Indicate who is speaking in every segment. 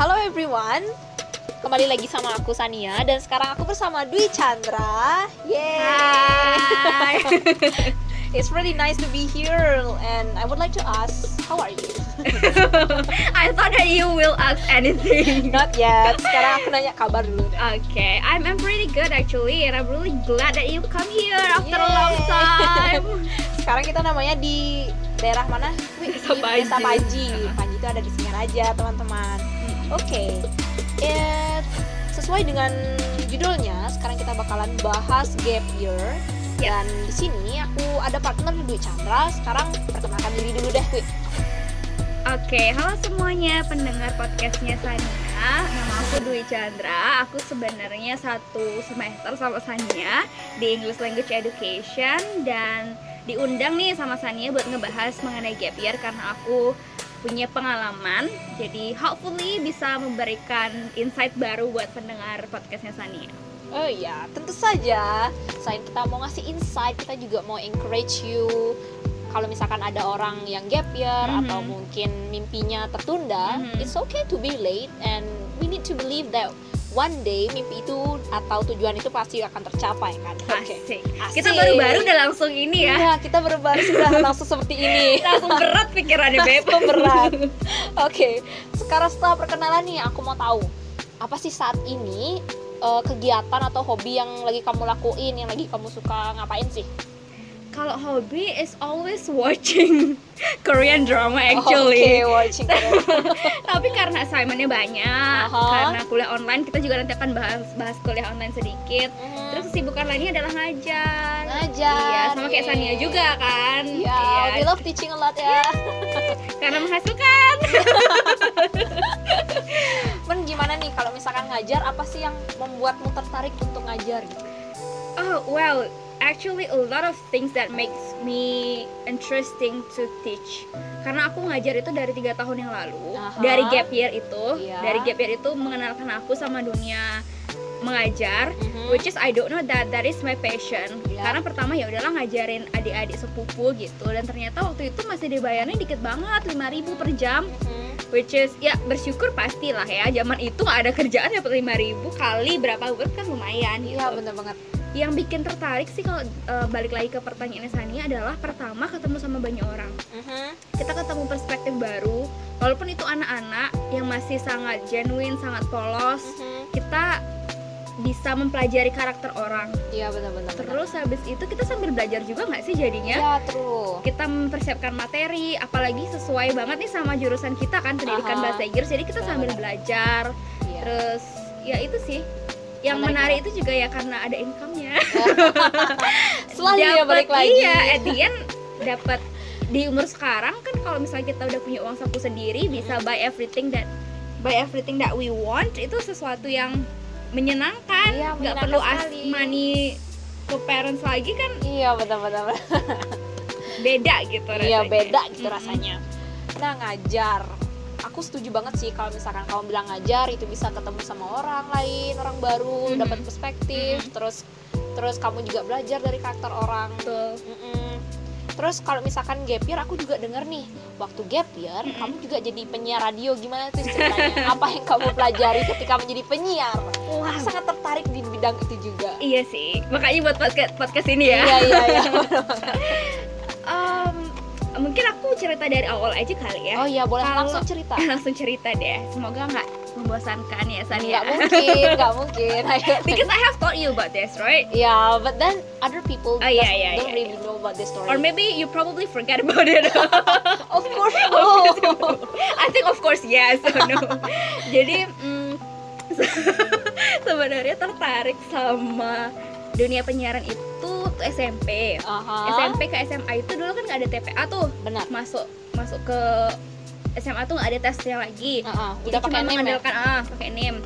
Speaker 1: Halo everyone, kembali lagi sama aku Sania dan sekarang aku bersama Dwi Chandra.
Speaker 2: Hai.
Speaker 1: It's really nice to be here and I would like to ask, how are you?
Speaker 2: I thought that you will ask anything.
Speaker 1: Not yet. Sekarang aku nanya kabar dulu deh.
Speaker 2: Okay, I'm I'm pretty good actually, and I'm really glad that you come here after a long
Speaker 1: Yay.
Speaker 2: time.
Speaker 1: Sekarang kita namanya di daerah mana? Wih,
Speaker 2: Desa
Speaker 1: di
Speaker 2: Panji.
Speaker 1: Desa Panji. Panji itu ada di Singaraja, teman-teman. Oke. Eh, sesuai dengan judulnya, sekarang kita bakalan bahas gap year. Dan di sini aku ada partner Dwi Chandra. Sekarang perkenalkan diri dulu deh, Dwi.
Speaker 2: Oke, halo semuanya pendengar podcastnya Sania. Nama aku Dwi Chandra. Aku sebenarnya satu semester sama Sania di English Language Education dan diundang nih sama Sania buat ngebahas mengenai gap year karena aku punya pengalaman. Jadi hopefully bisa memberikan insight baru buat pendengar podcastnya Sania.
Speaker 1: Oh iya, tentu saja. Selain kita mau ngasih insight, kita juga mau encourage you. Kalau misalkan ada orang yang gap year
Speaker 2: Mhm.
Speaker 1: atau mungkin mimpinya tertunda,
Speaker 2: Mhm.
Speaker 1: it's okay to be late and we need to believe that one day mimpi itu atau tujuan itu pasti akan tercapai kan. Oke.
Speaker 2: Asik. Kita baru-baru udah langsung ini ya.
Speaker 1: Iya, kita baru-baru sudah langsung seperti ini.
Speaker 2: Langsung berat pikirannya Beb.
Speaker 1: Langsung berat. Oke, sekarang setelah perkenalan nih, aku mau tahu apa sih saat ini eh, kegiatan atau hobi yang lagi kamu lakuin, yang lagi kamu suka ngapain sih?
Speaker 2: Kalau hobi is always watching Korean drama actually.
Speaker 1: Oke, watching Korean.
Speaker 2: Tapi karena assignmentnya banyak,
Speaker 1: Aha.
Speaker 2: karena kuliah online kita juga nanti akan bahas bahas kuliah online sedikit.
Speaker 1: Mhm.
Speaker 2: Terus kesibukan lainnya adalah ngajar.
Speaker 1: ngajar.
Speaker 2: Iya, sama kayak. Sania juga kan.
Speaker 1: Iya, we love teaching a lot ya.
Speaker 2: karena menghasilkan.
Speaker 1: Men gimana nih kalau misalkan ngajar apa sih yang membuatmu tertarik untuk ngajar?
Speaker 2: Oh well, actually a lot of things that makes me interesting to teach. Karena aku ngajar itu dari tiga tahun yang lalu,
Speaker 1: Aha.
Speaker 2: dari gap year itu,
Speaker 1: Iya.
Speaker 2: dari gap year itu mengenalkan aku sama dunia mengajar,
Speaker 1: Mhm.
Speaker 2: which is I don't know that that is my passion.
Speaker 1: Iya.
Speaker 2: Karena pertama ya udahlah ngajarin adik-adik sepupu gitu, dan ternyata waktu itu masih dibayarnya dikit banget, 5.000 per jam,
Speaker 1: Mhm.
Speaker 2: which is ya bersyukur pastilah ya. Zaman itu ada kerjaan dapat 5.000 kali berapa word kan lumayan gitu
Speaker 1: Iya, bener banget.
Speaker 2: Yang bikin tertarik sih kalau eh, balik lagi ke pertanyaan Sania adalah pertama ketemu sama banyak orang
Speaker 1: Mhm.
Speaker 2: kita ketemu perspektif baru walaupun itu anak-anak yang masih sangat genuine sangat polos
Speaker 1: Mhm.
Speaker 2: kita bisa mempelajari karakter orang
Speaker 1: Iya, benar-benar.
Speaker 2: terus habis itu kita sambil belajar juga nggak sih jadinya
Speaker 1: ya, true.
Speaker 2: kita mempersiapkan materi apalagi sesuai banget nih sama jurusan kita kan pendidikan
Speaker 1: Aha.
Speaker 2: bahasa Inggris jadi kita sambil belajar
Speaker 1: Iya.
Speaker 2: terus ya itu sih yang
Speaker 1: Menarik
Speaker 2: menarik itu juga ya karena ada income-nya
Speaker 1: Selalu ya balik lagi.
Speaker 2: iya at the end dapat di umur sekarang kan kalau misalnya kita udah punya uang saku sendiri bisa buy everything that buy everything that we want itu sesuatu yang menyenangkan
Speaker 1: Iya,
Speaker 2: nggak perlu ask money to parents lagi kan
Speaker 1: Iya, benar-benar.
Speaker 2: beda gitu
Speaker 1: Iya
Speaker 2: rasanya.
Speaker 1: beda gitu
Speaker 2: Mm-mm.
Speaker 1: rasanya. Nah ngajar, aku setuju banget sih kalau misalkan kamu bilang ngajar itu bisa ketemu sama orang lain, orang baru,
Speaker 2: Mhm.
Speaker 1: dapat perspektif, terus terus kamu juga belajar dari karakter orang.
Speaker 2: Betul.
Speaker 1: Mm-mm. Terus kalau misalkan gap year, aku juga denger nih waktu gap year,
Speaker 2: Mhm.
Speaker 1: kamu juga jadi penyiar radio gimana tuh ceritanya? Apa yang kamu pelajari ketika menjadi penyiar?
Speaker 2: Wah,
Speaker 1: Aku sangat tertarik di bidang itu juga.
Speaker 2: iya sih makanya buat podcast podcast ini ya
Speaker 1: Iya iya iya.
Speaker 2: Em, mungkin aku cerita dari awal aja kali ya.
Speaker 1: Oh iya boleh.
Speaker 2: Kalau-
Speaker 1: langsung cerita.
Speaker 2: langsung cerita deh. Semoga nggak membosankan ya San ya.
Speaker 1: Nggak mungkin, nggak mungkin.
Speaker 2: Because I have told you about this right?
Speaker 1: Yeah, but then other people
Speaker 2: Oh, yeah, yeah,
Speaker 1: don't
Speaker 2: yeah,
Speaker 1: really know about this story.
Speaker 2: or maybe you probably forget about it.
Speaker 1: Of course no.
Speaker 2: I think of course yes. Or no. Jadi mm, sebenarnya tertarik sama dunia penyiaran itu waktu SMP
Speaker 1: Aha.
Speaker 2: SMP ke SMA itu dulu kan nggak ada TPA tuh
Speaker 1: Benar.
Speaker 2: masuk masuk ke SMA tuh nggak ada tesnya lagi jadi
Speaker 1: Udah pakai
Speaker 2: cuma
Speaker 1: ya.
Speaker 2: mengandalkan ah pakai name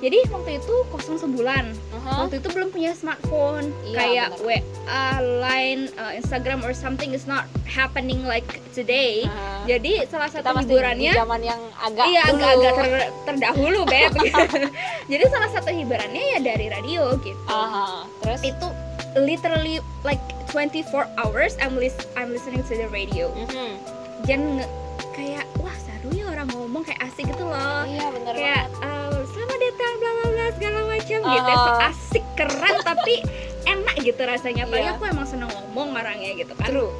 Speaker 2: jadi waktu itu kosong sebulan
Speaker 1: Aha.
Speaker 2: waktu itu belum punya smartphone
Speaker 1: Iya,
Speaker 2: kayak
Speaker 1: benar.
Speaker 2: WA, Line, uh, Instagram or something is not happening like today.
Speaker 1: Aha.
Speaker 2: Jadi salah
Speaker 1: Kita
Speaker 2: satu
Speaker 1: di
Speaker 2: hiburannya
Speaker 1: zaman yang agak
Speaker 2: iya
Speaker 1: dulu.
Speaker 2: agak-agak ter- terdahulu beb. Jadi salah satu hiburannya ya dari radio gitu.
Speaker 1: Aha. Terus
Speaker 2: Itu literally like 24 hours I'm lis- I'm listening to the radio.
Speaker 1: Mhm.
Speaker 2: Dan nge- kayak wah ya cara ngomong kayak asik gitu loh.
Speaker 1: Iya bener
Speaker 2: kayak
Speaker 1: banget.
Speaker 2: Eh, selamat datang bla bla bla segala macam. Gitu
Speaker 1: Oh.
Speaker 2: so asik keren tapi enak gitu rasanya. Apalagi
Speaker 1: Iya.
Speaker 2: aku emang seneng ngomong orangnya gitu kan.
Speaker 1: True.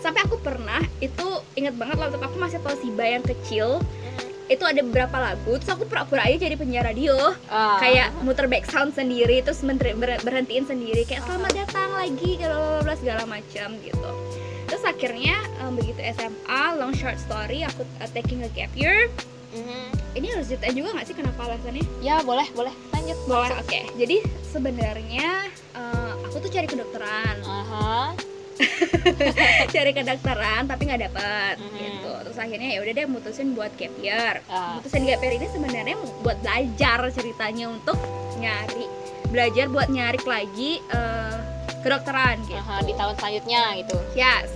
Speaker 2: Sampai aku pernah itu inget banget waktu aku masih Toshiba yang kecil
Speaker 1: Mhm.
Speaker 2: itu ada beberapa lagu terus aku pura-pura aja jadi penyiar radio.
Speaker 1: Ah.
Speaker 2: kayak muter back sound sendiri terus ber- ber- berhentiin sendiri kayak selamat datang lagi bla bla bla segala macam gitu terus akhirnya em, begitu SMA long short story aku uh, taking a gap year.
Speaker 1: Mhm.
Speaker 2: ini harus ceritain juga nggak sih kenapa alasannya?
Speaker 1: Ya boleh boleh. Lanjut.
Speaker 2: Boleh. Oke. Jadi sebenarnya eh, aku tuh cari kedokteran.
Speaker 1: Aha.
Speaker 2: cari kedokteran tapi nggak dapet
Speaker 1: Mhm.
Speaker 2: gitu. Terus akhirnya ya udah deh mutusin buat gap year.
Speaker 1: Ah.
Speaker 2: mutusin gap year ini sebenarnya buat belajar ceritanya untuk nyari belajar buat nyari lagi eh, kedokteran gitu.
Speaker 1: Aha, di tahun selanjutnya gitu.
Speaker 2: Yes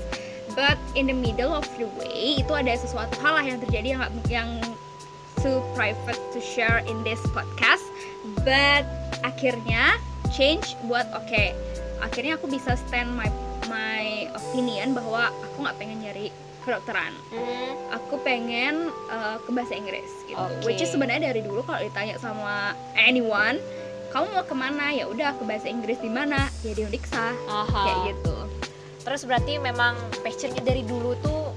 Speaker 2: but in the middle of the way itu ada sesuatu hal lah yang terjadi yang yang too private to share in this podcast but akhirnya change buat oke akhirnya aku bisa stand my my opinion bahwa aku nggak pengen nyari kedokteran
Speaker 1: Mhm.
Speaker 2: aku pengen uh, ke bahasa Inggris gitu
Speaker 1: Oke.
Speaker 2: which is sebenarnya dari dulu kalau ditanya sama anyone kamu mau ke mana ya udah ke bahasa Inggris di mana ya di Undiksa
Speaker 1: Aha.
Speaker 2: kayak gitu
Speaker 1: terus berarti memang passionnya dari dulu tuh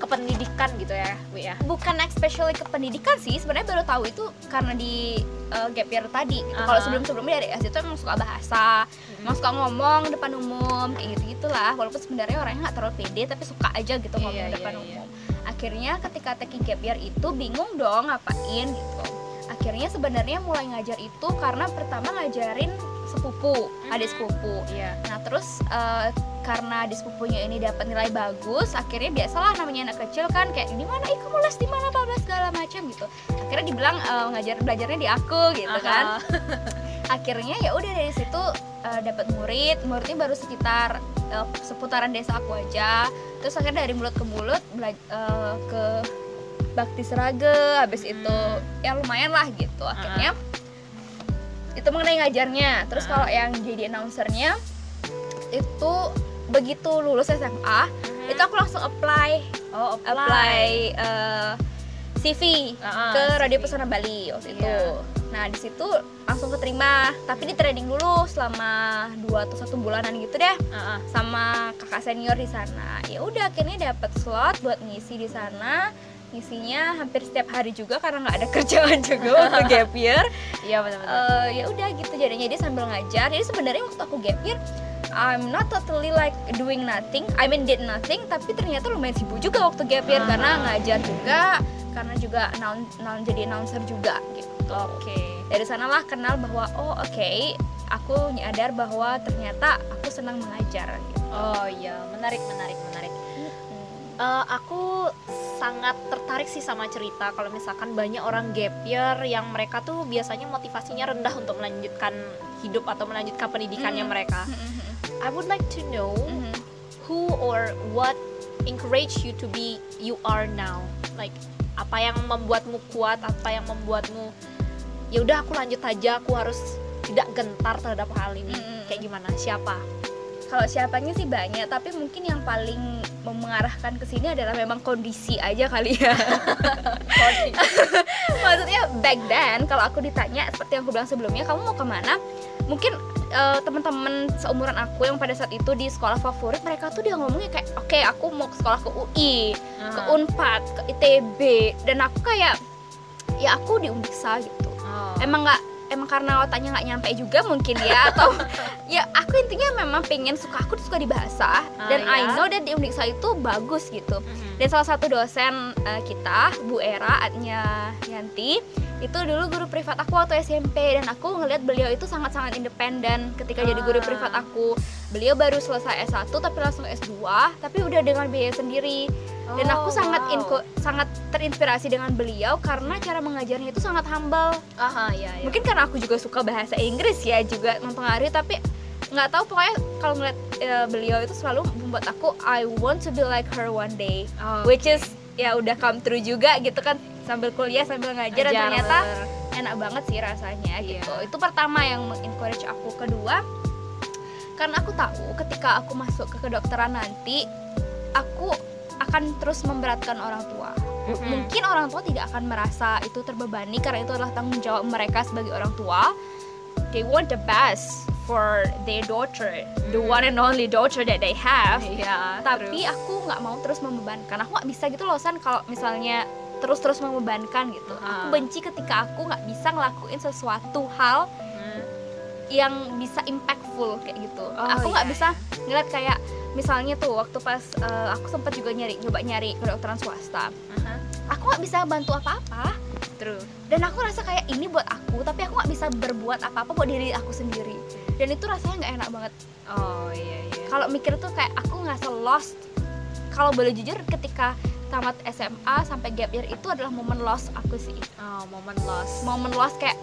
Speaker 1: ke pendidikan gitu ya Wi ya
Speaker 2: bukan especially ke pendidikan sih sebenarnya baru tahu itu karena di uh, gap year tadi gitu.
Speaker 1: Aha.
Speaker 2: kalau sebelum sebelumnya dari SD tuh emang suka bahasa emang suka ngomong depan umum kayak gitu gitulah walaupun sebenarnya orangnya nggak terlalu pede tapi suka aja gitu
Speaker 1: Iya,
Speaker 2: ngomong
Speaker 1: iya,
Speaker 2: depan
Speaker 1: iya.
Speaker 2: umum akhirnya ketika taking gap year itu bingung dong ngapain gitu akhirnya sebenarnya mulai ngajar itu karena pertama ngajarin sepupu adik
Speaker 1: Mhm.
Speaker 2: sepupu
Speaker 1: iya
Speaker 2: Nah terus eh, karena di sepupunya ini dapat nilai bagus, akhirnya biasalah namanya anak kecil kan kayak di mana, kamu les di mana, apa segala macam gitu. Akhirnya dibilang eh, ngajar belajarnya di aku gitu kan. Akhirnya ya udah dari situ eh, dapat murid, muridnya baru sekitar eh, seputaran desa aku aja. Terus akhirnya dari mulut ke mulut bela- eh, ke bakti serage, habis
Speaker 1: Hmm.
Speaker 2: itu ya lumayan lah gitu. Akhirnya itu mengenai ngajarnya terus
Speaker 1: Ah.
Speaker 2: kalau yang jadi announcernya itu begitu lulus SMA
Speaker 1: Mhm.
Speaker 2: itu aku langsung apply
Speaker 1: oh
Speaker 2: apply eh, CV
Speaker 1: Ah,
Speaker 2: ke Radio
Speaker 1: CV.
Speaker 2: Pesona Bali waktu
Speaker 1: Iya.
Speaker 2: itu nah di situ langsung keterima tapi di training dulu selama dua atau satu bulanan gitu deh
Speaker 1: Ah, ah.
Speaker 2: sama kakak senior di sana ya udah akhirnya dapat slot buat ngisi di sana ngisinya hampir setiap hari juga karena nggak ada kerjaan juga waktu gap year.
Speaker 1: Iya benar-benar.
Speaker 2: Eh, ya udah gitu jadinya dia sambil ngajar. Jadi sebenarnya waktu aku gap year I'm not totally like doing nothing. I mean did nothing tapi ternyata lumayan sibuk juga waktu gap year
Speaker 1: Ah.
Speaker 2: karena ngajar juga karena juga announ- announ- jadi announcer juga gitu.
Speaker 1: Oke.
Speaker 2: Dari sanalah kenal bahwa oh oke aku nyadar bahwa ternyata aku senang mengajar gitu.
Speaker 1: Oh iya. Menarik menarik menarik
Speaker 2: Hmm.
Speaker 1: Eh, aku sangat tertarik sih sama cerita kalau misalkan banyak orang gap year yang mereka tuh biasanya motivasinya rendah untuk melanjutkan hidup atau melanjutkan pendidikannya
Speaker 2: Hmm.
Speaker 1: mereka.
Speaker 2: Mhm,
Speaker 1: I would like to know
Speaker 2: mhm.
Speaker 1: who or what encourage you to be you are now. Like apa yang membuatmu kuat, apa yang membuatmu ya udah aku lanjut aja, aku harus tidak gentar terhadap hal ini.
Speaker 2: Mm-mm.
Speaker 1: Kayak gimana? Siapa?
Speaker 2: Kalau siapanya sih banyak, tapi mungkin yang paling mengarahkan ke sini adalah memang kondisi aja kali ya. Maksudnya back then kalau aku ditanya seperti yang aku bilang sebelumnya, kamu mau ke mana? Mungkin eh, teman-teman seumuran aku yang pada saat itu di sekolah favorit mereka tuh dia ngomongnya kayak oke aku mau ke sekolah ke UI, ke
Speaker 1: Ah.
Speaker 2: Unpad, ke ITB dan aku kayak ya aku di Undiksa gitu.
Speaker 1: Oh.
Speaker 2: Emang nggak emang karena otaknya nggak nyampe juga mungkin ya atau ya aku intinya memang pengen suka aku suka di bahasa dan
Speaker 1: Ah,
Speaker 2: I
Speaker 1: ya.
Speaker 2: know that di Undiksa itu bagus gitu
Speaker 1: Mhm.
Speaker 2: dan salah satu dosen eh, kita Bu Era Atnya Yanti itu dulu guru privat aku waktu SMP dan aku ngelihat beliau itu sangat-sangat independen ketika jadi guru
Speaker 1: Ah.
Speaker 2: privat aku beliau baru selesai S1 tapi langsung S2 tapi udah dengan biaya sendiri dan
Speaker 1: Oh,
Speaker 2: aku sangat
Speaker 1: wow.
Speaker 2: inko- sangat terinspirasi dengan beliau karena cara mengajarnya itu sangat humble
Speaker 1: Aha, iya, iya.
Speaker 2: mungkin karena aku juga suka bahasa Inggris ya juga mempengaruhi tapi nggak tahu pokoknya kalau ngeliat eh, beliau itu selalu membuat aku I want to be like her one day
Speaker 1: Oh,
Speaker 2: which is ya udah come true juga gitu kan sambil kuliah sambil ngajar dan
Speaker 1: ajar,
Speaker 2: ternyata
Speaker 1: bener.
Speaker 2: enak banget sih rasanya
Speaker 1: Iya.
Speaker 2: gitu itu pertama yang mengencourage aku kedua karena aku tahu ketika aku masuk ke kedokteran nanti aku akan terus memberatkan orang tua
Speaker 1: Mhm.
Speaker 2: mungkin orang tua tidak akan merasa itu terbebani karena itu adalah tanggung jawab mereka sebagai orang tua they want the best for their daughter the
Speaker 1: Mhm.
Speaker 2: one and only daughter that they have
Speaker 1: Iya,
Speaker 2: tapi aku nggak mau terus membebankan aku nggak bisa gitu loh san kalau misalnya terus-terus membebankan gitu aku
Speaker 1: Ah.
Speaker 2: benci ketika aku nggak bisa ngelakuin sesuatu hal
Speaker 1: Hmm.
Speaker 2: yang bisa impactful kayak gitu
Speaker 1: Oh,
Speaker 2: aku nggak
Speaker 1: iya,
Speaker 2: bisa ngeliat kayak misalnya tuh waktu pas eh, aku sempat juga nyari coba nyari kedokteran swasta.
Speaker 1: Aha,
Speaker 2: aku nggak bisa bantu apa-apa.
Speaker 1: True.
Speaker 2: dan aku rasa kayak ini buat aku tapi aku nggak bisa berbuat apa-apa buat diri aku sendiri. Dan itu rasanya nggak enak banget.
Speaker 1: Oh iya iya.
Speaker 2: kalau mikir tuh kayak aku ngerasa lost. Kalau boleh jujur ketika tamat SMA sampai gap year itu adalah momen lost aku sih.
Speaker 1: Oh, momen loss.
Speaker 2: momen lost kayak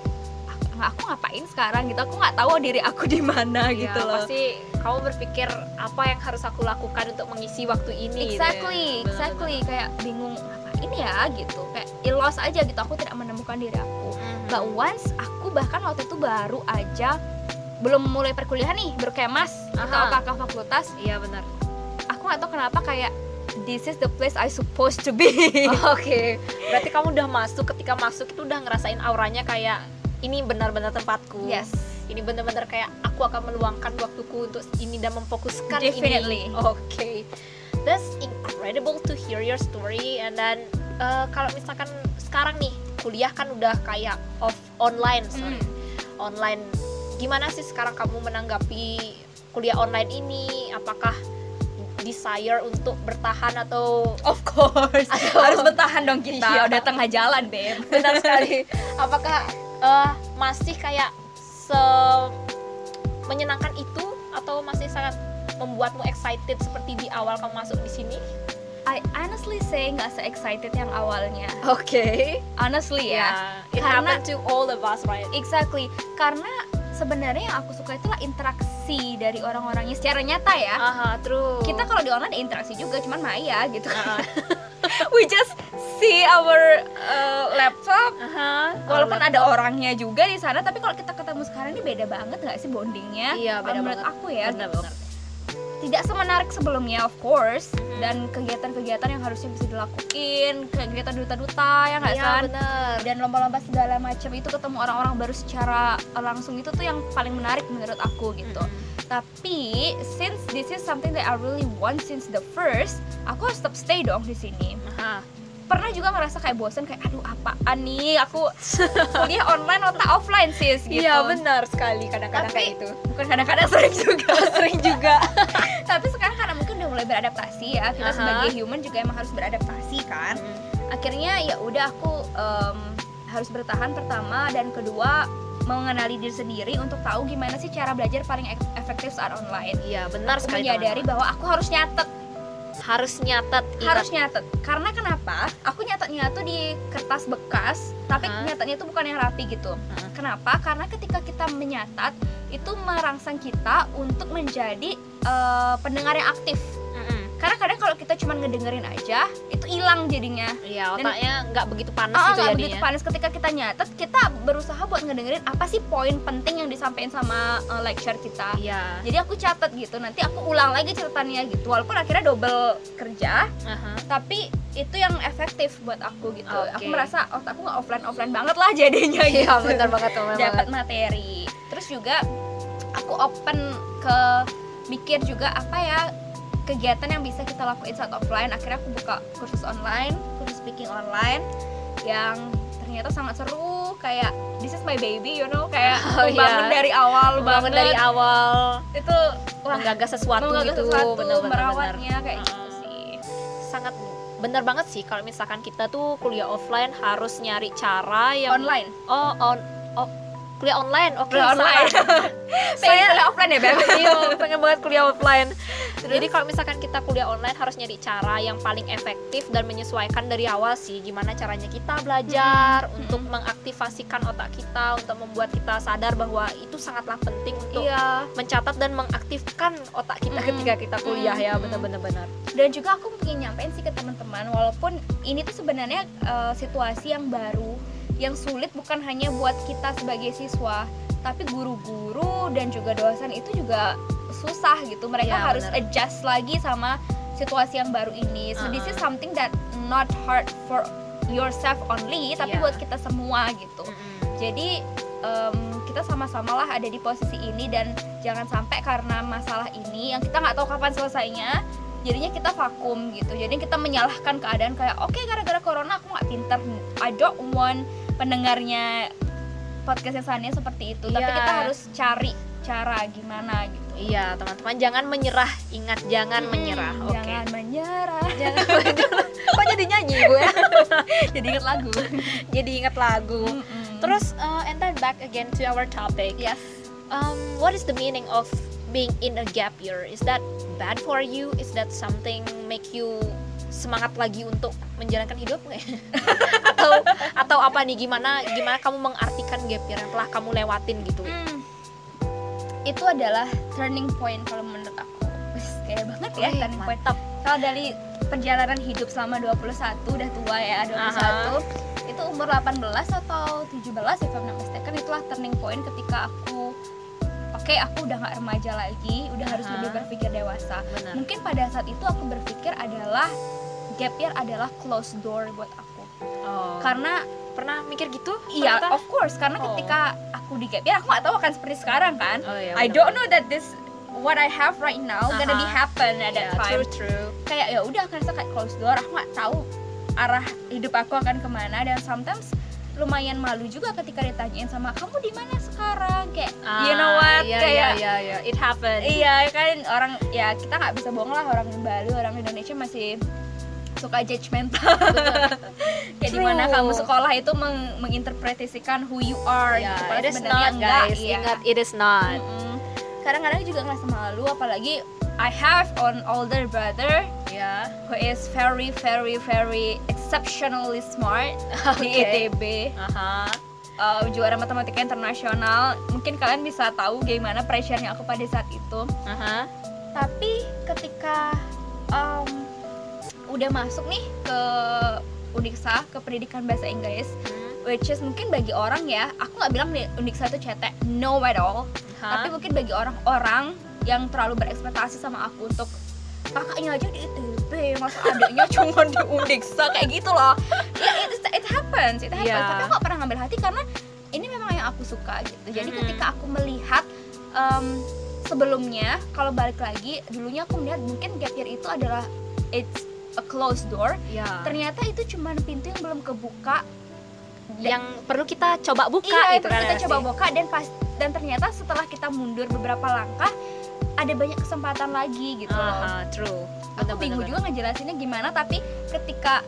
Speaker 2: aku, aku ngapain sekarang gitu aku nggak tahu diri aku di mana
Speaker 1: Iya,
Speaker 2: gitu loh
Speaker 1: Pasti kamu berpikir apa yang harus aku lakukan untuk mengisi waktu ini. gitu ya.
Speaker 2: exactly exactly kayak bingung ngapain ya gitu kayak ya lost aja gitu aku tidak menemukan diri aku
Speaker 1: benar.
Speaker 2: but once aku bahkan waktu itu baru aja belum mulai perkuliahan nih baru kayak mas atau
Speaker 1: Aha.
Speaker 2: kakak fakultas
Speaker 1: Iya benar.
Speaker 2: aku nggak tahu kenapa kayak this is the place I supposed to be
Speaker 1: Oke, berarti kamu udah masuk. Ketika masuk itu udah ngerasain auranya kayak ini benar-benar tempatku.
Speaker 2: yes
Speaker 1: Ini benar-benar kayak aku akan meluangkan waktuku untuk ini dan memfokuskan
Speaker 2: Definitely.
Speaker 1: ini. Oke, that's incredible to hear your story. And then eh, kalau misalkan sekarang nih kuliah kan udah kayak off online, sorry,
Speaker 2: Hmm.
Speaker 1: online. Gimana sih sekarang kamu menanggapi kuliah online ini? Apakah desire untuk bertahan atau
Speaker 2: of course
Speaker 1: Atau-
Speaker 2: harus bertahan dong kita
Speaker 1: Iya.
Speaker 2: udah tengah jalan beb
Speaker 1: benar sekali apakah eh, masih kayak se menyenangkan itu atau masih sangat membuatmu excited seperti di awal kamu masuk di sini?
Speaker 2: I honestly say nggak se excited yang awalnya.
Speaker 1: Oke.
Speaker 2: Honestly ya.
Speaker 1: It
Speaker 2: Karena-
Speaker 1: to all of us right?
Speaker 2: Exactly. Karena sebenarnya yang aku suka itulah interaksi dari orang-orangnya secara nyata ya.
Speaker 1: Aha true.
Speaker 2: Kita kalau di online ada interaksi juga cuman maya gitu
Speaker 1: Ah.
Speaker 2: we just see our uh, laptop.
Speaker 1: Aha
Speaker 2: walaupun
Speaker 1: Oh,
Speaker 2: ada orangnya juga di sana tapi kalau kita ketemu sekarang ini beda banget nggak sih bondingnya?
Speaker 1: Iya, beda
Speaker 2: menurut
Speaker 1: banget.
Speaker 2: aku ya.
Speaker 1: Benar benar.
Speaker 2: Tidak semenarik sebelumnya of course.
Speaker 1: Mhm.
Speaker 2: dan kegiatan-kegiatan yang harusnya bisa dilakuin kegiatan duta-duta yang nggak
Speaker 1: iya
Speaker 2: dan lomba-lomba segala macam itu ketemu orang-orang baru secara langsung itu tuh yang paling menarik menurut aku gitu.
Speaker 1: Mm-mm.
Speaker 2: Tapi since this is something that I really want since the first aku harus tetap stay dong di sini.
Speaker 1: Aha.
Speaker 2: Pernah juga ngerasa kayak bosen kayak aduh apaan nih? Aku kuliah online atau offline sis gitu.
Speaker 1: Iya benar sekali. Kadang-kadang kayak itu
Speaker 2: bukan kadang-kadang sering juga.
Speaker 1: Sering juga.
Speaker 2: Tapi sekarang karena mungkin udah mulai beradaptasi ya kita
Speaker 1: Aha.
Speaker 2: sebagai human juga emang harus beradaptasi kan. Akhirnya ya udah aku em, harus bertahan pertama dan kedua mengenali diri sendiri untuk tahu gimana sih cara belajar paling ek- efektif saat online
Speaker 1: iya benar
Speaker 2: aku
Speaker 1: sekali
Speaker 2: menyadari bahwa aku harus nyatet
Speaker 1: harus nyatet ingat.
Speaker 2: harus nyatet karena kenapa aku nyatetnya tuh di kertas bekas tapi
Speaker 1: Aha.
Speaker 2: nyatetnya tuh bukan yang rapi gitu
Speaker 1: Aha.
Speaker 2: kenapa karena ketika kita menyatat itu merangsang kita untuk menjadi eh, pendengar yang aktif. Karena kadang kalau kita cuma ngedengerin aja itu hilang jadinya
Speaker 1: Iya, otaknya nggak begitu panas
Speaker 2: Ah,
Speaker 1: gitu jadinya.
Speaker 2: begitu panas ketika kita nyatet kita berusaha buat ngedengerin apa sih poin penting yang disampaikan sama eh, lecture kita
Speaker 1: Iya.
Speaker 2: jadi aku catat gitu nanti aku ulang lagi catatannya gitu walaupun akhirnya double kerja
Speaker 1: Aha.
Speaker 2: tapi itu yang efektif buat aku gitu
Speaker 1: Oke.
Speaker 2: aku merasa oh aku nggak offline offline banget lah jadinya
Speaker 1: Iya,
Speaker 2: gitu
Speaker 1: benar banget
Speaker 2: dapat materi terus juga aku open ke mikir juga apa ya kegiatan yang bisa kita lakuin saat offline. Akhirnya aku buka kursus online kursus speaking online yang ternyata sangat seru. Kayak this is my baby you know? Kayak
Speaker 1: Oh,
Speaker 2: bangun
Speaker 1: iya.
Speaker 2: dari awal
Speaker 1: bangun dari awal.
Speaker 2: Itu wah
Speaker 1: menggagas sesuatu
Speaker 2: menggagas
Speaker 1: gitu.
Speaker 2: sesuatu
Speaker 1: benar-benar
Speaker 2: merawatnya kayak
Speaker 1: Heeh.
Speaker 2: gitu sih.
Speaker 1: Sangat benar banget sih kalau misalkan kita tuh kuliah offline harus nyari cara yang
Speaker 2: online?
Speaker 1: Oh on oh kuliah online oke
Speaker 2: Kuliah online. saya kuliah offline ya beb?
Speaker 1: Iya pengen banget kuliah offline. Jadi kalau misalkan kita kuliah online harus nyari cara yang paling efektif dan menyesuaikan dari awal sih. Gimana caranya kita belajar
Speaker 2: Hmm,
Speaker 1: untuk
Speaker 2: hmm.
Speaker 1: mengaktifasikan otak kita untuk membuat kita sadar bahwa itu sangatlah penting untuk
Speaker 2: iya.
Speaker 1: mencatat dan mengaktifkan otak kita
Speaker 2: Mm.
Speaker 1: ketika kita kuliah ya.
Speaker 2: Mm.
Speaker 1: benar-benar benar.
Speaker 2: Dan juga aku pengen nyampein sih ke teman-teman walaupun ini tuh sebenarnya eh, situasi yang baru yang sulit bukan hanya buat kita sebagai siswa tapi guru-guru dan juga dosen itu juga susah gitu mereka
Speaker 1: Iya,
Speaker 2: harus
Speaker 1: benar.
Speaker 2: adjust lagi sama situasi yang baru ini so this is
Speaker 1: Uh-uh.
Speaker 2: something that not hard for yourself only tapi buat kita semua gitu
Speaker 1: Mm-mm.
Speaker 2: jadi em, kita sama-sama lah ada di posisi ini dan jangan sampai karena masalah ini yang kita nggak tahu kapan selesainya jadinya kita vakum gitu. Jadi kita menyalahkan keadaan kayak oke gara-gara corona aku nggak pinter. I don't want pendengarnya podcastnya Sania seperti itu. Tapi
Speaker 1: Iya.
Speaker 2: kita harus cari cara gimana gitu.
Speaker 1: Iya teman-teman jangan menyerah. Ingat jangan
Speaker 2: Hmm,
Speaker 1: menyerah. Oke.
Speaker 2: jangan menyerah.
Speaker 1: Jangan menyerah. Kok jadi nyanyi gue
Speaker 2: jadi inget lagu.
Speaker 1: Jadi ingat lagu.
Speaker 2: Mm-mm.
Speaker 1: terus uh, and then back again to our topic.
Speaker 2: Yes.
Speaker 1: Um, what is the meaning of being in a gap year. Is that bad for you? Is that something make you semangat lagi untuk menjalankan hidup? Nggak atau atau apa nih? Gimana gimana kamu mengartikan gap year yang telah kamu lewatin gitu?
Speaker 2: Hmm. itu adalah turning point kalau menurut aku. Kayak banget ya
Speaker 1: Wih,
Speaker 2: turning point.
Speaker 1: mantap.
Speaker 2: Kalau dari perjalanan hidup selama 21 udah tua ya 21 itu umur 18 atau 17 if I'm not mistaken itulah turning point ketika aku oke aku udah nggak remaja lagi udah harus
Speaker 1: Aha.
Speaker 2: lebih berpikir dewasa.
Speaker 1: Benar.
Speaker 2: Mungkin pada saat itu aku berpikir adalah gap year adalah closed door buat aku.
Speaker 1: Oh.
Speaker 2: karena
Speaker 1: pernah mikir gitu?
Speaker 2: Iya
Speaker 1: ternyata?
Speaker 2: of course. Karena
Speaker 1: Oh.
Speaker 2: ketika aku di gap year aku nggak tahu akan seperti sekarang kan?
Speaker 1: Oh, iya,
Speaker 2: I don't know that this what I have right now gonna be happen at
Speaker 1: Yeah,
Speaker 2: that time
Speaker 1: true true.
Speaker 2: Kayak ya udah kan kayak close door. Aku nggak tahu arah hidup aku akan ke mana. Dan sometimes lumayan malu juga ketika ditanyain sama kamu di mana sekarang kayak you know what
Speaker 1: Ah, iya,
Speaker 2: kayak
Speaker 1: iya, iya, iya. it happened
Speaker 2: iya kan orang ya kita nggak bisa bohong lah orang di Bali orang Indonesia masih suka judgmental kayak
Speaker 1: True.
Speaker 2: di mana kamu sekolah itu meng- menginterpretasikan who you are
Speaker 1: Ya,
Speaker 2: gitu. Padahal
Speaker 1: it is not
Speaker 2: enggak,
Speaker 1: guys
Speaker 2: iya.
Speaker 1: ingat it is not
Speaker 2: Mm-mm. kadang-kadang juga ngerasa malu apalagi I have an older brother
Speaker 1: ya
Speaker 2: who is very very very exceptionally smart. Di
Speaker 1: Oke.
Speaker 2: ITB
Speaker 1: aha
Speaker 2: uh, juara matematika internasional. Mungkin kalian bisa tahu gimana pressure-nya aku pada saat itu.
Speaker 1: Aha
Speaker 2: tapi ketika um, udah masuk nih ke Uniksa ke pendidikan bahasa Inggris
Speaker 1: Hmm.
Speaker 2: which is mungkin bagi orang ya aku nggak bilang nih Uniksa itu cetek. No at all.
Speaker 1: Hah?
Speaker 2: tapi mungkin bagi orang-orang yang terlalu berekspektasi sama aku untuk kakaknya aja di ITB masa adiknya cuma di Uniksa kayak gitu loh. Ya it, it happens it happens.
Speaker 1: Iya.
Speaker 2: tapi aku gak pernah ngambil hati karena ini memang yang aku suka gitu. Jadi
Speaker 1: Mhm.
Speaker 2: ketika aku melihat em, sebelumnya kalau balik lagi dulunya aku melihat mungkin gap year itu adalah it's a closed door.
Speaker 1: Ya.
Speaker 2: Ternyata itu cuma pintu yang belum kebuka.
Speaker 1: Yang perlu kita coba buka
Speaker 2: iya,
Speaker 1: gitu
Speaker 2: itu
Speaker 1: kan
Speaker 2: kita coba buka dan pas dan ternyata setelah kita mundur beberapa langkah ada banyak kesempatan lagi gitu loh.
Speaker 1: Aha, true
Speaker 2: Aku
Speaker 1: Bener,
Speaker 2: bingung
Speaker 1: bener,
Speaker 2: juga ngejelasinnya gimana tapi ketika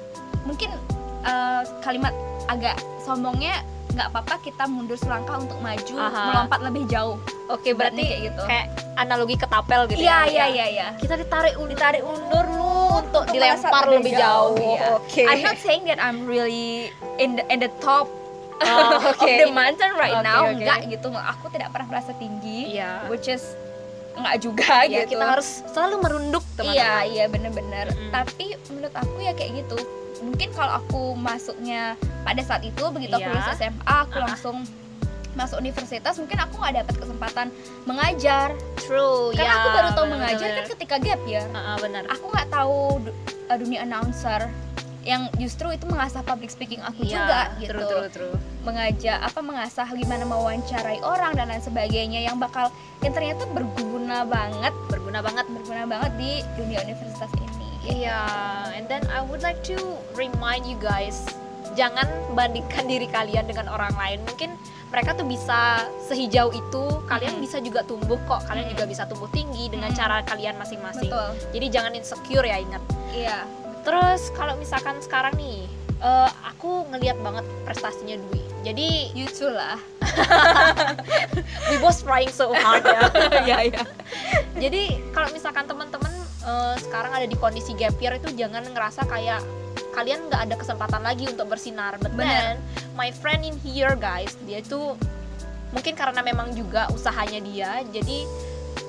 Speaker 2: mungkin eh, kalimat agak sombongnya nggak apa-apa kita mundur selangkah untuk maju
Speaker 1: Aha.
Speaker 2: melompat lebih jauh.
Speaker 1: Oke, berarti
Speaker 2: kayak gitu.
Speaker 1: kayak analogi ketapel gitu
Speaker 2: Iya
Speaker 1: ya.
Speaker 2: iya
Speaker 1: Ya.
Speaker 2: iya iya.
Speaker 1: Kita ditarik undur,
Speaker 2: Ditarik undur lu
Speaker 1: untuk
Speaker 2: untuk
Speaker 1: dilempar lebih jauh.
Speaker 2: Iya.
Speaker 1: Oke.
Speaker 2: I'm not saying that I'm really in the in the top
Speaker 1: Oh,
Speaker 2: of
Speaker 1: oke.
Speaker 2: the mountain right
Speaker 1: Oke,
Speaker 2: now
Speaker 1: oke.
Speaker 2: enggak gitu aku tidak pernah merasa tinggi
Speaker 1: Iya.
Speaker 2: which is enggak juga
Speaker 1: Ya,
Speaker 2: gitu
Speaker 1: kita harus selalu merunduk, teman-teman.
Speaker 2: iya iya bener-bener
Speaker 1: Mm-mm.
Speaker 2: tapi menurut aku ya kayak gitu mungkin kalau aku masuknya pada saat itu begitu aku
Speaker 1: Iya.
Speaker 2: lulus SMA aku
Speaker 1: Ah-ah.
Speaker 2: langsung masuk universitas mungkin aku nggak dapat kesempatan mengajar
Speaker 1: True,
Speaker 2: karena
Speaker 1: ya,
Speaker 2: aku baru tahu
Speaker 1: bener,
Speaker 2: mengajar
Speaker 1: bener,
Speaker 2: kan ketika gap ya
Speaker 1: bener. Ah, ah, benar.
Speaker 2: aku nggak tahu du- uh, dunia announcer yang justru itu mengasah public speaking aku
Speaker 1: Iya,
Speaker 2: juga gitu
Speaker 1: True, true, true.
Speaker 2: mengajak apa mengasah gimana mewawancarai orang dan lain sebagainya yang bakal yang ternyata berguna banget
Speaker 1: Berguna banget.
Speaker 2: berguna banget di dunia universitas ini
Speaker 1: Iya, and then I would like to remind you guys, jangan bandingkan diri kalian dengan orang lain. Mungkin mereka tuh bisa sehijau itu, kalian
Speaker 2: Mm.
Speaker 1: bisa juga tumbuh kok. Kalian
Speaker 2: Mm.
Speaker 1: juga bisa tumbuh tinggi dengan
Speaker 2: Mm.
Speaker 1: cara kalian masing-masing. Jadi jangan insecure ya, ingat.
Speaker 2: iya
Speaker 1: Terus kalau misalkan sekarang nih, eh, aku ngelihat banget prestasinya Dwi. Jadi
Speaker 2: too lah
Speaker 1: we both trying so hard ya.
Speaker 2: iya iya
Speaker 1: Jadi kalau misalkan teman-teman eh, sekarang ada di kondisi gap year itu jangan ngerasa kayak kalian nggak ada kesempatan lagi untuk bersinar. But
Speaker 2: Bener.
Speaker 1: then, my friend in here guys, dia itu mungkin karena memang juga usahanya dia, jadi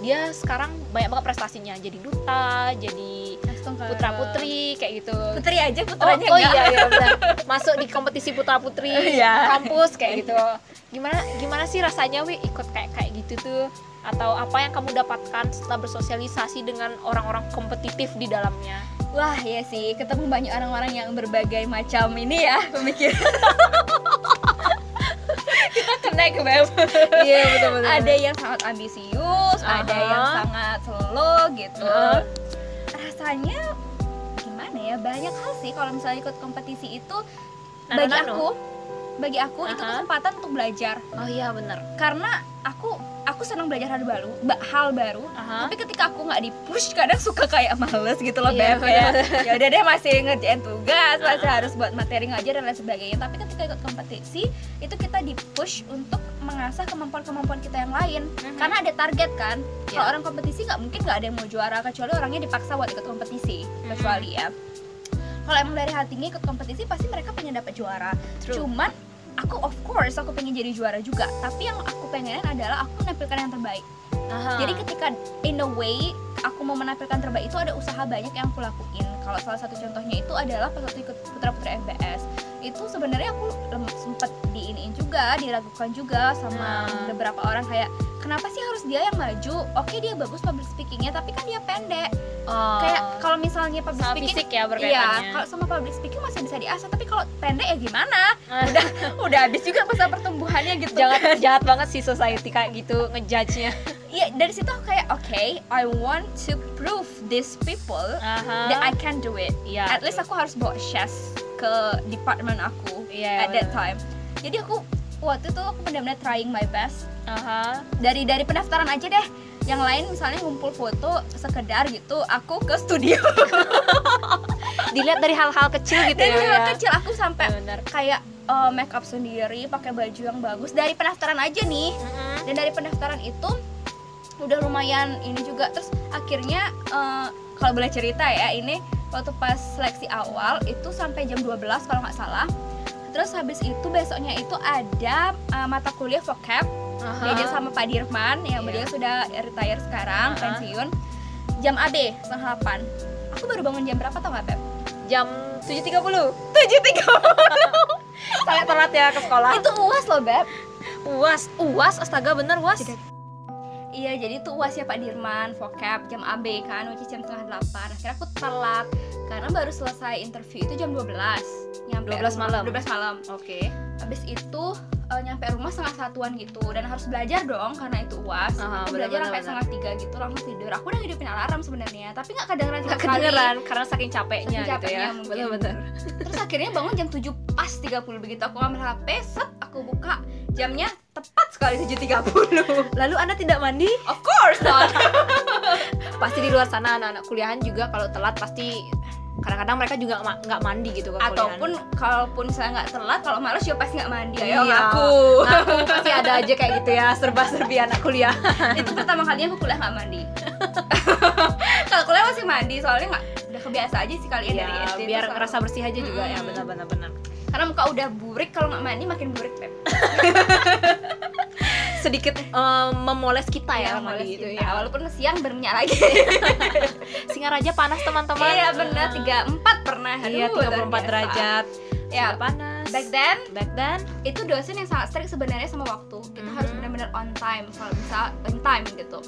Speaker 1: dia sekarang banyak banget prestasinya. Jadi duta, jadi putra putri kayak gitu.
Speaker 2: putri aja
Speaker 1: Oh,
Speaker 2: putranya
Speaker 1: oh
Speaker 2: enggak
Speaker 1: iya iya benar. Masuk di kompetisi putra putri
Speaker 2: Iya.
Speaker 1: kampus kayak gitu. Gimana gimana sih rasanya wi ikut kayak kayak gitu tuh? atau apa yang kamu dapatkan setelah bersosialisasi dengan orang-orang kompetitif di dalamnya
Speaker 2: Wah ya sih, ketemu banyak orang-orang yang berbagai macam ini ya pemikiran. Kita connect Beb.
Speaker 1: iya betul betul
Speaker 2: Ada yang sangat ambisius, ada
Speaker 1: Aha.
Speaker 2: yang sangat slow gitu.
Speaker 1: Aha.
Speaker 2: Rasanya gimana ya? Banyak hal sih kalau misalnya ikut kompetisi itu
Speaker 1: Nano,
Speaker 2: bagi
Speaker 1: nano.
Speaker 2: aku, bagi aku itu
Speaker 1: Aha.
Speaker 2: kesempatan untuk belajar.
Speaker 1: oh iya benar
Speaker 2: Karena aku aku senang belajar hal baru, ba- hal baru.
Speaker 1: Aha.
Speaker 2: Tapi ketika aku nggak di push kadang suka kayak males gitu loh
Speaker 1: Iya,
Speaker 2: Beb
Speaker 1: bener.
Speaker 2: ya udah deh masih ngerjain tugas, masih harus buat materi ngajar dan lain sebagainya. Tapi ketika ikut kompetisi itu kita di push untuk mengasah kemampuan-kemampuan kita yang lain.
Speaker 1: Mhm.
Speaker 2: Karena ada target kan. Kalau
Speaker 1: Iya.
Speaker 2: orang kompetisi nggak mungkin nggak ada yang mau juara kecuali orangnya dipaksa buat ikut kompetisi.
Speaker 1: Mhm.
Speaker 2: Kecuali ya. Kalau emang dari hatinya ikut kompetisi pasti mereka pengen dapat juara.
Speaker 1: True.
Speaker 2: Cuman aku of course aku pengen jadi juara juga. Tapi yang aku pengenin adalah aku menampilkan yang terbaik.
Speaker 1: Aha.
Speaker 2: Jadi ketika in a way aku mau menampilkan terbaik itu ada usaha banyak yang aku lakuin. Kalau salah satu contohnya itu adalah pas waktu ikut putra putri FBS itu sebenarnya aku sempet diiniin juga, diragukan juga sama
Speaker 1: Hmm.
Speaker 2: beberapa orang kayak kenapa sih harus dia yang maju? Oke dia bagus public speakingnya tapi kan dia pendek.
Speaker 1: Oh.
Speaker 2: Kayak kalau misalnya public
Speaker 1: sama
Speaker 2: speaking
Speaker 1: fisik ya
Speaker 2: Iya, kalau sama public speaking masih bisa diasah, tapi kalau pendek ya gimana?
Speaker 1: Ah.
Speaker 2: Udah udah habis juga masa pertumbuhannya gitu.
Speaker 1: jangan jahat banget sih society kayak gitu ngejudge-nya
Speaker 2: Iya, dari situ aku kayak oke, I want to prove these people
Speaker 1: Aha.
Speaker 2: that I can do it.
Speaker 1: Iya,
Speaker 2: At least aku harus bawa chess ke department aku
Speaker 1: Iya,
Speaker 2: at that
Speaker 1: bener.
Speaker 2: time. Jadi aku waktu itu aku benar-benar trying my best.
Speaker 1: Aha.
Speaker 2: Dari dari pendaftaran aja deh. Yang lain misalnya ngumpul foto sekedar gitu, aku ke studio.
Speaker 1: dilihat dari hal-hal kecil gitu
Speaker 2: dari
Speaker 1: ya
Speaker 2: hal
Speaker 1: ya.
Speaker 2: kecil aku sampai
Speaker 1: benar
Speaker 2: kayak uh, make up sendiri, pakai baju yang bagus dari pendaftaran aja nih. dan dari pendaftaran itu udah lumayan ini juga terus akhirnya eh, kalau boleh cerita ya ini waktu pas seleksi awal itu sampai jam 12 kalau nggak salah. Terus habis itu besoknya itu ada eh, mata kuliah vocab. Diajar sama Pak Dirman
Speaker 1: Iya.
Speaker 2: yang beliau sudah retire sekarang
Speaker 1: Aha.
Speaker 2: pensiun. Jam AB setengah 8 aku baru bangun jam berapa tau nggak Pep?
Speaker 1: jam 7.30
Speaker 2: 7.30
Speaker 1: sangat telat ya ke sekolah.
Speaker 2: Itu uas loh Beb.
Speaker 1: Uas uas astaga bener uas
Speaker 2: Iya, jadi itu uasnya Pak Dirman, vocab, jam AB kan, which is jam setengah delapan. Akhirnya aku telat karena baru selesai interview itu jam 12 Nyampe
Speaker 1: 12 malam.
Speaker 2: 12 malam.
Speaker 1: oke
Speaker 2: Habis itu eh, nyampe rumah setengah satuan gitu dan harus belajar dong karena itu uas. Aku
Speaker 1: benar-benar,
Speaker 2: belajar sampai setengah tiga gitu langsung tidur. Aku udah hidupin alarm sebenarnya, tapi nggak kedengeran
Speaker 1: nggak kedengeran karena saking capeknya
Speaker 2: Saking
Speaker 1: gitu
Speaker 2: capeknya
Speaker 1: ya
Speaker 2: mungkin.
Speaker 1: bener-bener
Speaker 2: Terus akhirnya bangun jam 7 pas 30 begitu aku ngambil HP, set aku buka jamnya tepat sekali 7.30
Speaker 1: lalu anda tidak mandi?
Speaker 2: Of course not.
Speaker 1: pasti di luar sana anak-anak kuliahan juga kalau telat pasti kadang-kadang mereka juga nggak mandi gitu kuliahan.
Speaker 2: ataupun kalaupun saya nggak telat kalau malas juga pasti nggak mandi.
Speaker 1: Iya.
Speaker 2: ayo aku
Speaker 1: ngaku. Pasti ada aja kayak gitu ya serba-serbi anak kuliah
Speaker 2: itu pertama kalinya aku kuliah nggak mandi. Kalau kuliah masih mandi soalnya nggak udah kebiasa aja sih kalian dari
Speaker 1: ya,
Speaker 2: SD
Speaker 1: biar ngerasa bersih aja juga ya
Speaker 2: Mm-mm.
Speaker 1: benar-benar benar
Speaker 2: karena muka udah burik kalau nggak mandi makin burik Pep
Speaker 1: sedikit eh, memoles kita ya, mandi
Speaker 2: males
Speaker 1: gitu
Speaker 2: kita.
Speaker 1: ya.
Speaker 2: Walaupun siang berminyak lagi.
Speaker 1: Singaraja panas teman-teman.
Speaker 2: Iya benar tiga empat pernah.
Speaker 1: Iya 34
Speaker 2: luar biasa.
Speaker 1: derajat.
Speaker 2: Ya
Speaker 1: panas
Speaker 2: back then
Speaker 1: back then
Speaker 2: itu dosen yang sangat strict sebenarnya sama waktu. Kita
Speaker 1: Mhm.
Speaker 2: harus benar-benar on time kalau bisa on time gitu.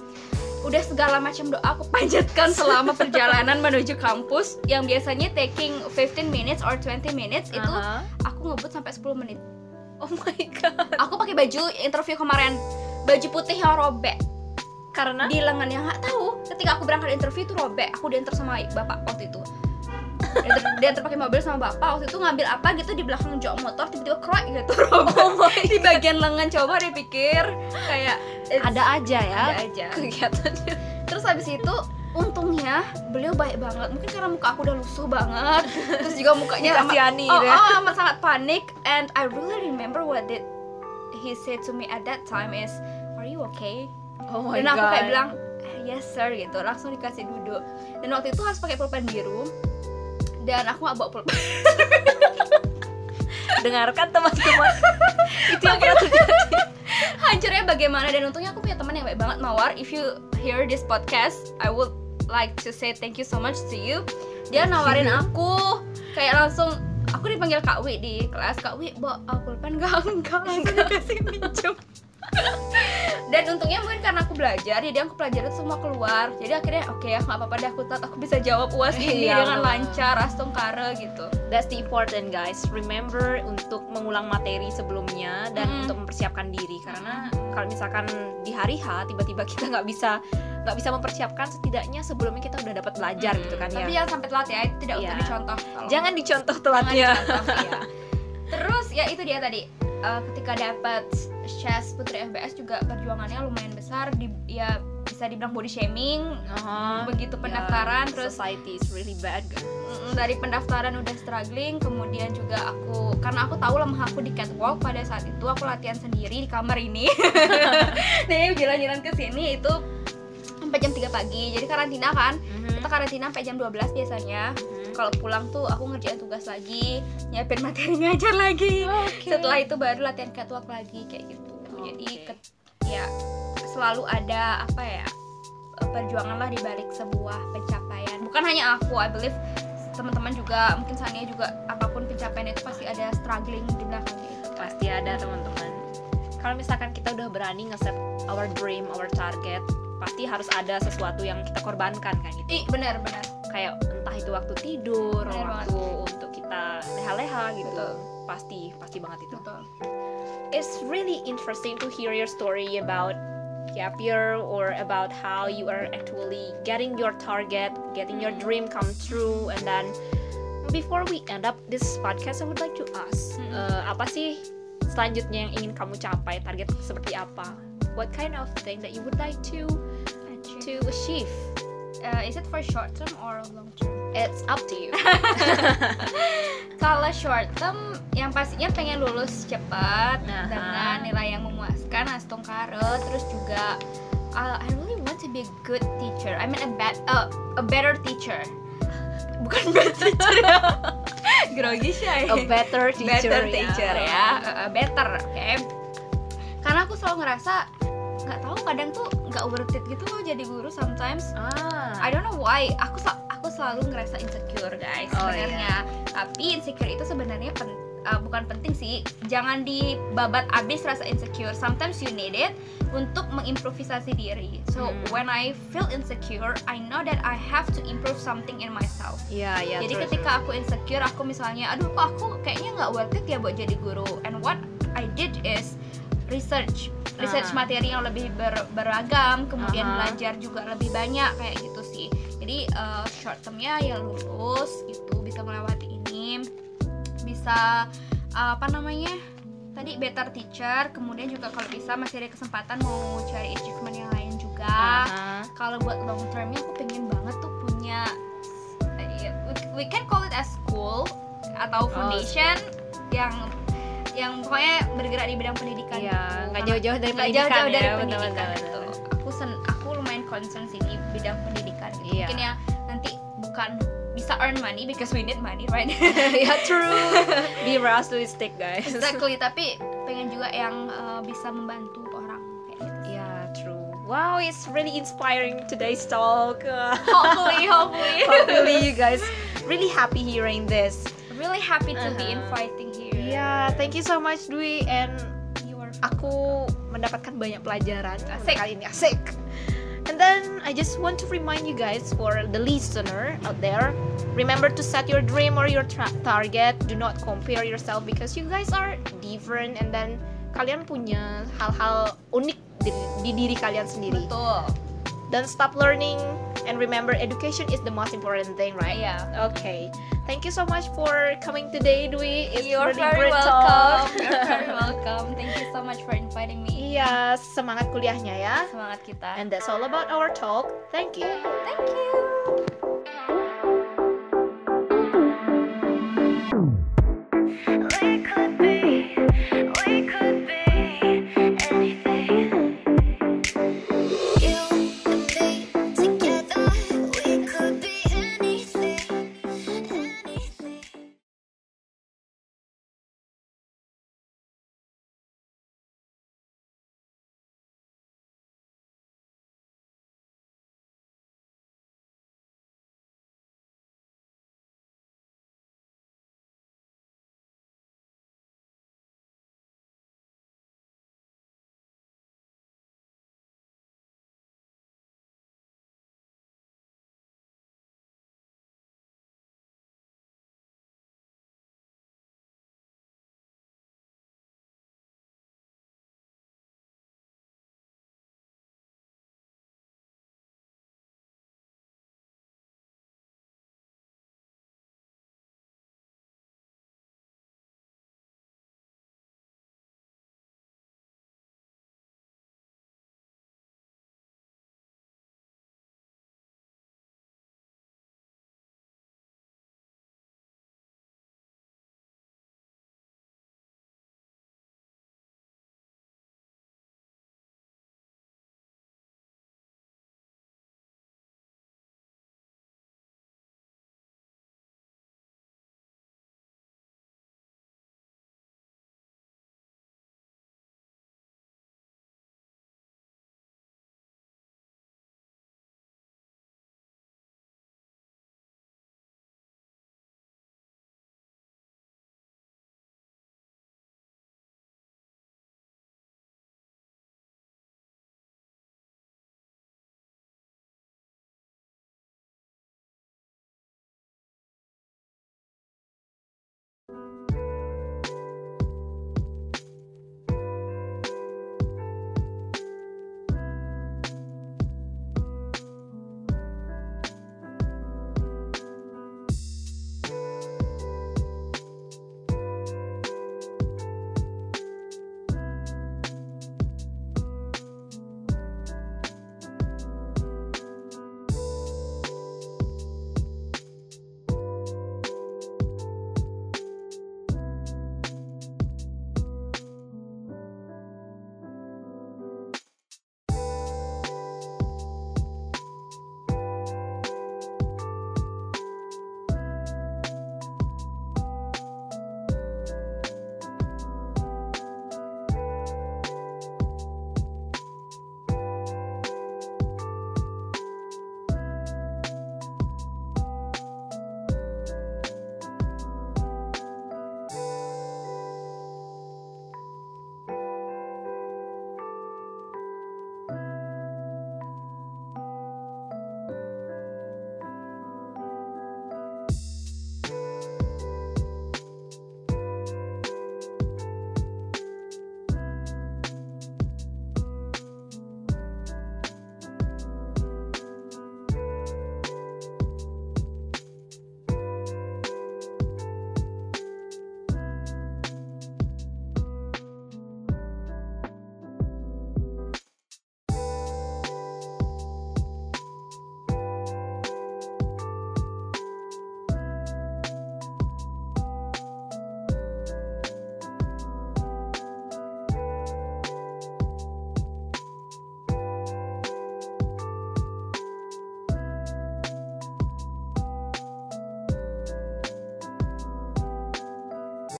Speaker 2: Udah segala macam doa aku panjatkan selama perjalanan menuju kampus yang biasanya taking 15 minutes or 20 minutes itu
Speaker 1: Aha.
Speaker 2: aku ngebut sampai 10 menit.
Speaker 1: Oh my god.
Speaker 2: Aku pakai baju interview kemarin. Baju putih yang robek.
Speaker 1: Karena?
Speaker 2: Di lengannya nggak tahu ketika aku berangkat interview itu robek. Aku diantar sama bapak waktu itu diantar, diantar pakai mobil sama bapak. Waktu itu ngambil apa gitu di belakang jok motor tiba-tiba kroek gitu.
Speaker 1: Oh my
Speaker 2: di bagian lengan coba dipikir kayak it's-
Speaker 1: ada aja ya
Speaker 2: ada aja.
Speaker 1: kegiatannya.
Speaker 2: Terus habis itu untungnya beliau baik banget. Mungkin karena muka aku udah lusuh banget. Terus juga mukanya amat,
Speaker 1: Dikasihani
Speaker 2: oh,
Speaker 1: gitu ya.
Speaker 2: oh, amat sangat panik. And I really remember what did he said to me at that time is are you okay?
Speaker 1: Oh my
Speaker 2: dan aku kayak bilang yes sir gitu. Langsung dikasih duduk. Dan waktu itu harus pakai pulpen biru dan aku gak bawa pulpen
Speaker 1: dengarkan teman-teman. Itu yang pernah terjadi.
Speaker 2: Hancurnya bagaimana? Dan untungnya aku punya teman yang baik banget Mawar. If you hear this podcast I would like to say thank you so much to you. Dia nawarin aku. Kayak langsung aku dipanggil Kak Wi di kelas. Kak Wi bawa pulpen. Gak enggak. Langsung dikasih minjem dan untungnya mungkin karena aku belajar jadi aku pelajarin semua keluar jadi akhirnya oke ya nggak apa-apa deh aku aku bisa jawab uas ini
Speaker 1: Iya,
Speaker 2: dengan lancar astung kare gitu
Speaker 1: That's the important guys. Remember untuk mengulang materi sebelumnya dan
Speaker 2: Mm.
Speaker 1: untuk mempersiapkan diri karena kalau misalkan di hari H tiba-tiba kita nggak bisa nggak bisa mempersiapkan setidaknya sebelumnya kita udah dapat belajar gitu kan
Speaker 2: tapi
Speaker 1: ya.
Speaker 2: jangan sampai telat ya itu tidak
Speaker 1: Iya.
Speaker 2: untuk dicontoh kalau-
Speaker 1: Jangan dicontoh
Speaker 2: Jangan
Speaker 1: telatnya.
Speaker 2: dicontoh, iya. terus ya itu dia tadi eh, ketika dapat chess putri FBS juga perjuangannya lumayan besar di ya bisa dibilang body shaming
Speaker 1: Uh-huh.
Speaker 2: begitu
Speaker 1: Ya,
Speaker 2: pendaftaran terus
Speaker 1: society is really bad.
Speaker 2: Mm, dari pendaftaran udah struggling kemudian juga aku karena aku tahu lemah aku di catwalk pada saat itu aku latihan sendiri di kamar ini nih jalan-jalan ke sini itu sampai jam 3 pagi jadi karantina kan
Speaker 1: Mhm.
Speaker 2: Kita karantina sampai jam 12 biasanya
Speaker 1: Mhm.
Speaker 2: kalau pulang tuh aku ngerjain tugas lagi nyiapin materi ngajar lagi
Speaker 1: Oke.
Speaker 2: setelah itu baru latihan catwalk lagi kayak gitu jadi
Speaker 1: Oke.
Speaker 2: ke- ya selalu ada apa ya perjuangan lah di balik sebuah pencapaian bukan hanya aku I believe teman-teman juga mungkin Sania juga apa pun pencapaian itu pasti ada struggling di belakangnya itu kan.
Speaker 1: pasti ada teman-teman kalau misalkan kita udah berani nge-set our dream our target pasti harus ada sesuatu yang kita korbankan kan gitu
Speaker 2: Ih benar benar
Speaker 1: kayak entah itu waktu tidur
Speaker 2: Bener
Speaker 1: waktu untuk kita leha-leha gitu
Speaker 2: Betul.
Speaker 1: pasti pasti banget itu
Speaker 2: betul
Speaker 1: it's really interesting to hear your story about gap year or about how you are actually getting your target, getting your dream come true, and then before we end up this podcast, I would like to ask,
Speaker 2: Mm-mm.
Speaker 1: uh, apa sih selanjutnya yang ingin kamu capai? Target seperti apa? What kind of thing that you would like to to achieve?
Speaker 2: Uh, is it for short term or long term
Speaker 1: It's up to you.
Speaker 2: kalau short term yang pastinya pengen lulus cepat
Speaker 1: Aha.
Speaker 2: dengan nilai yang memuaskan astung kare terus juga uh, I really want to be a good teacher I mean a bad uh, a better teacher bukan bad teacher ya grogi sih
Speaker 1: A better teacher,
Speaker 2: better
Speaker 1: ya.
Speaker 2: teacher ya Uh, uh, better oke karena aku selalu ngerasa nggak tahu kadang tuh nggak worth it gitu loh jadi guru sometimes.
Speaker 1: Ah.
Speaker 2: I don't know why. Aku aku selalu ngerasa insecure guys
Speaker 1: Oh,
Speaker 2: sebenarnya. tapi insecure itu sebenarnya pen- uh, bukan penting sih. Jangan dibabat abis rasa insecure. Sometimes you need it untuk mengimprovisasi diri. So
Speaker 1: Hmm.
Speaker 2: when I feel insecure I know that I have to improve something in myself.
Speaker 1: Iya, iya.
Speaker 2: jadi
Speaker 1: true,
Speaker 2: ketika aku insecure aku misalnya aduh kok aku kayaknya nggak worth it ya buat jadi guru? And what I did is research research
Speaker 1: Ah.
Speaker 2: materi yang lebih ber- beragam kemudian
Speaker 1: Aha.
Speaker 2: belajar juga lebih banyak kayak gitu sih jadi uh, short termnya ya lulus gitu bisa melewati ini bisa uh, apa namanya tadi better teacher kemudian juga kalau bisa masih ada kesempatan mau cari achievement yang lain juga
Speaker 1: Aha.
Speaker 2: kalau buat long termnya aku pengen banget tuh punya eh, we- we can call it as school atau
Speaker 1: Oh,
Speaker 2: foundation yang yang pokoknya bergerak di bidang pendidikan gitu.
Speaker 1: nggak jauh-jauh dari pendidikan
Speaker 2: jauh-jauh
Speaker 1: ya,
Speaker 2: dari
Speaker 1: betul,
Speaker 2: pendidikan
Speaker 1: betul, betul.
Speaker 2: aku sen aku lumayan concern sih di bidang pendidikan gitu.
Speaker 1: Iya.
Speaker 2: mungkin ya nanti bukan bisa earn money because we need money right
Speaker 1: yeah, true. Be realistic, guys.
Speaker 2: exactly tapi pengen juga yang uh, bisa membantu orang kayak gitu
Speaker 1: Yeah, true. Wow, it's really inspiring today's talk. Uh,
Speaker 2: hopefully hopefully
Speaker 1: hopefully you guys really happy hearing this.
Speaker 2: really happy to be
Speaker 1: Uh-huh.
Speaker 2: inviting
Speaker 1: Yeah, thank you so much Dwi and aku mendapatkan banyak pelajaran
Speaker 2: Asik.
Speaker 1: kali ini asik. And then I just want to remind you guys for the listener out there, remember to set your dream or your target. Do not compare yourself because you guys are different and then kalian punya hal-hal unik di, di diri kalian sendiri.
Speaker 2: betul
Speaker 1: Don't stop learning and remember education is the most important thing, right?
Speaker 2: Iya.
Speaker 1: Okay. Thank you so much for coming today, Dwi. It's
Speaker 2: You're
Speaker 1: really
Speaker 2: very
Speaker 1: great
Speaker 2: welcome.
Speaker 1: talk.
Speaker 2: You're very welcome. Thank you so much for inviting me.
Speaker 1: Iya, semangat kuliahnya ya.
Speaker 2: Semangat kita.
Speaker 1: And that's all about our talk. Thank you. Thank you.